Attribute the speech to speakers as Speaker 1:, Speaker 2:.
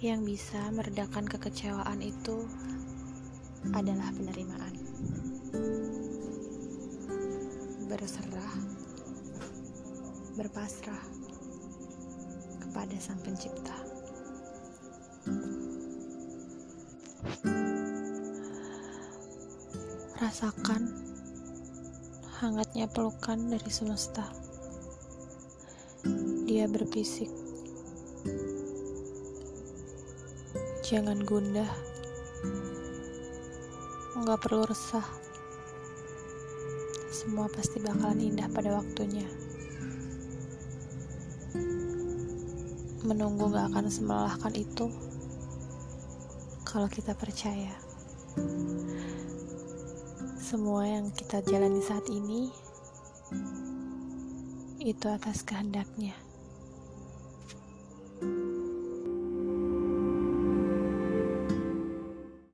Speaker 1: Yang bisa meredakan kekecewaan itu adalah penerimaan. Berserah, berpasrah kepada Sang Pencipta. Rasakan hangatnya pelukan dari semesta. Dia berbisik, Jangan gundah. Nggak perlu resah. Semua pasti bakalan indah pada waktunya. Menunggu gak akan semelelahkan itu kalau kita percaya. Semua yang kita jalani saat ini itu atas kehendaknya.